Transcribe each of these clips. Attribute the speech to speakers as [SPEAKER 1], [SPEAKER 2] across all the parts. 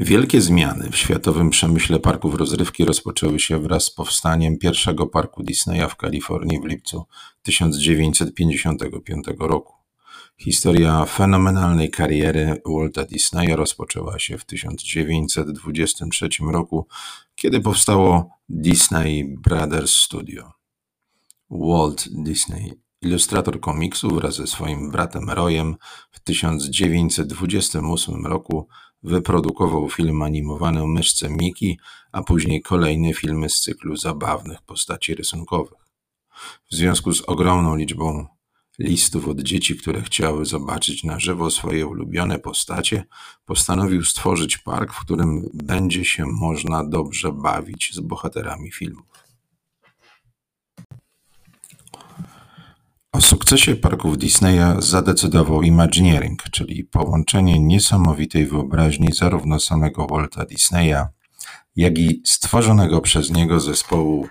[SPEAKER 1] Wielkie zmiany w światowym przemyśle parków rozrywki rozpoczęły się wraz z powstaniem pierwszego parku Disneya w Kalifornii w lipcu 1955 roku. Historia fenomenalnej kariery Walta Disneya rozpoczęła się w 1923 roku, kiedy powstało Disney Brothers Studio. Walt Disney, ilustrator komiksu wraz ze swoim bratem Royem w 1928 roku Wyprodukował film animowany o myszce Miki, a później kolejne filmy z cyklu zabawnych postaci rysunkowych. W związku z ogromną liczbą listów od dzieci, które chciały zobaczyć na żywo swoje ulubione postacie, postanowił stworzyć park, w którym będzie się można dobrze bawić z bohaterami filmów. Sukcesie parków Disneya zadecydował Imagineering, czyli połączenie niesamowitej wyobraźni zarówno samego Walta Disneya, jak i stworzonego przez niego zespołu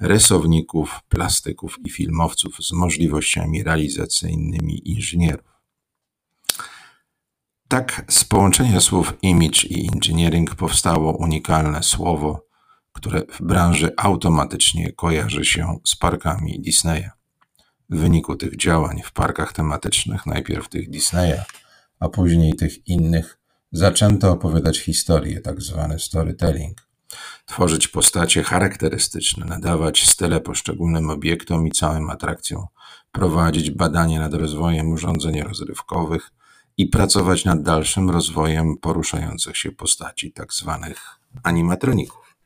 [SPEAKER 1] rysowników, plastyków i filmowców z możliwościami realizacyjnymi inżynierów. Tak z połączenia słów image i engineering powstało unikalne słowo, które w branży automatycznie kojarzy się z parkami Disneya. W wyniku tych działań w parkach tematycznych, najpierw tych Disneya, a później tych innych, zaczęto opowiadać historie, tak zwany storytelling, tworzyć postacie charakterystyczne, nadawać style poszczególnym obiektom i całym atrakcjom, prowadzić badania nad rozwojem urządzeń rozrywkowych i pracować nad dalszym rozwojem poruszających się postaci, tak zwanych animatroników.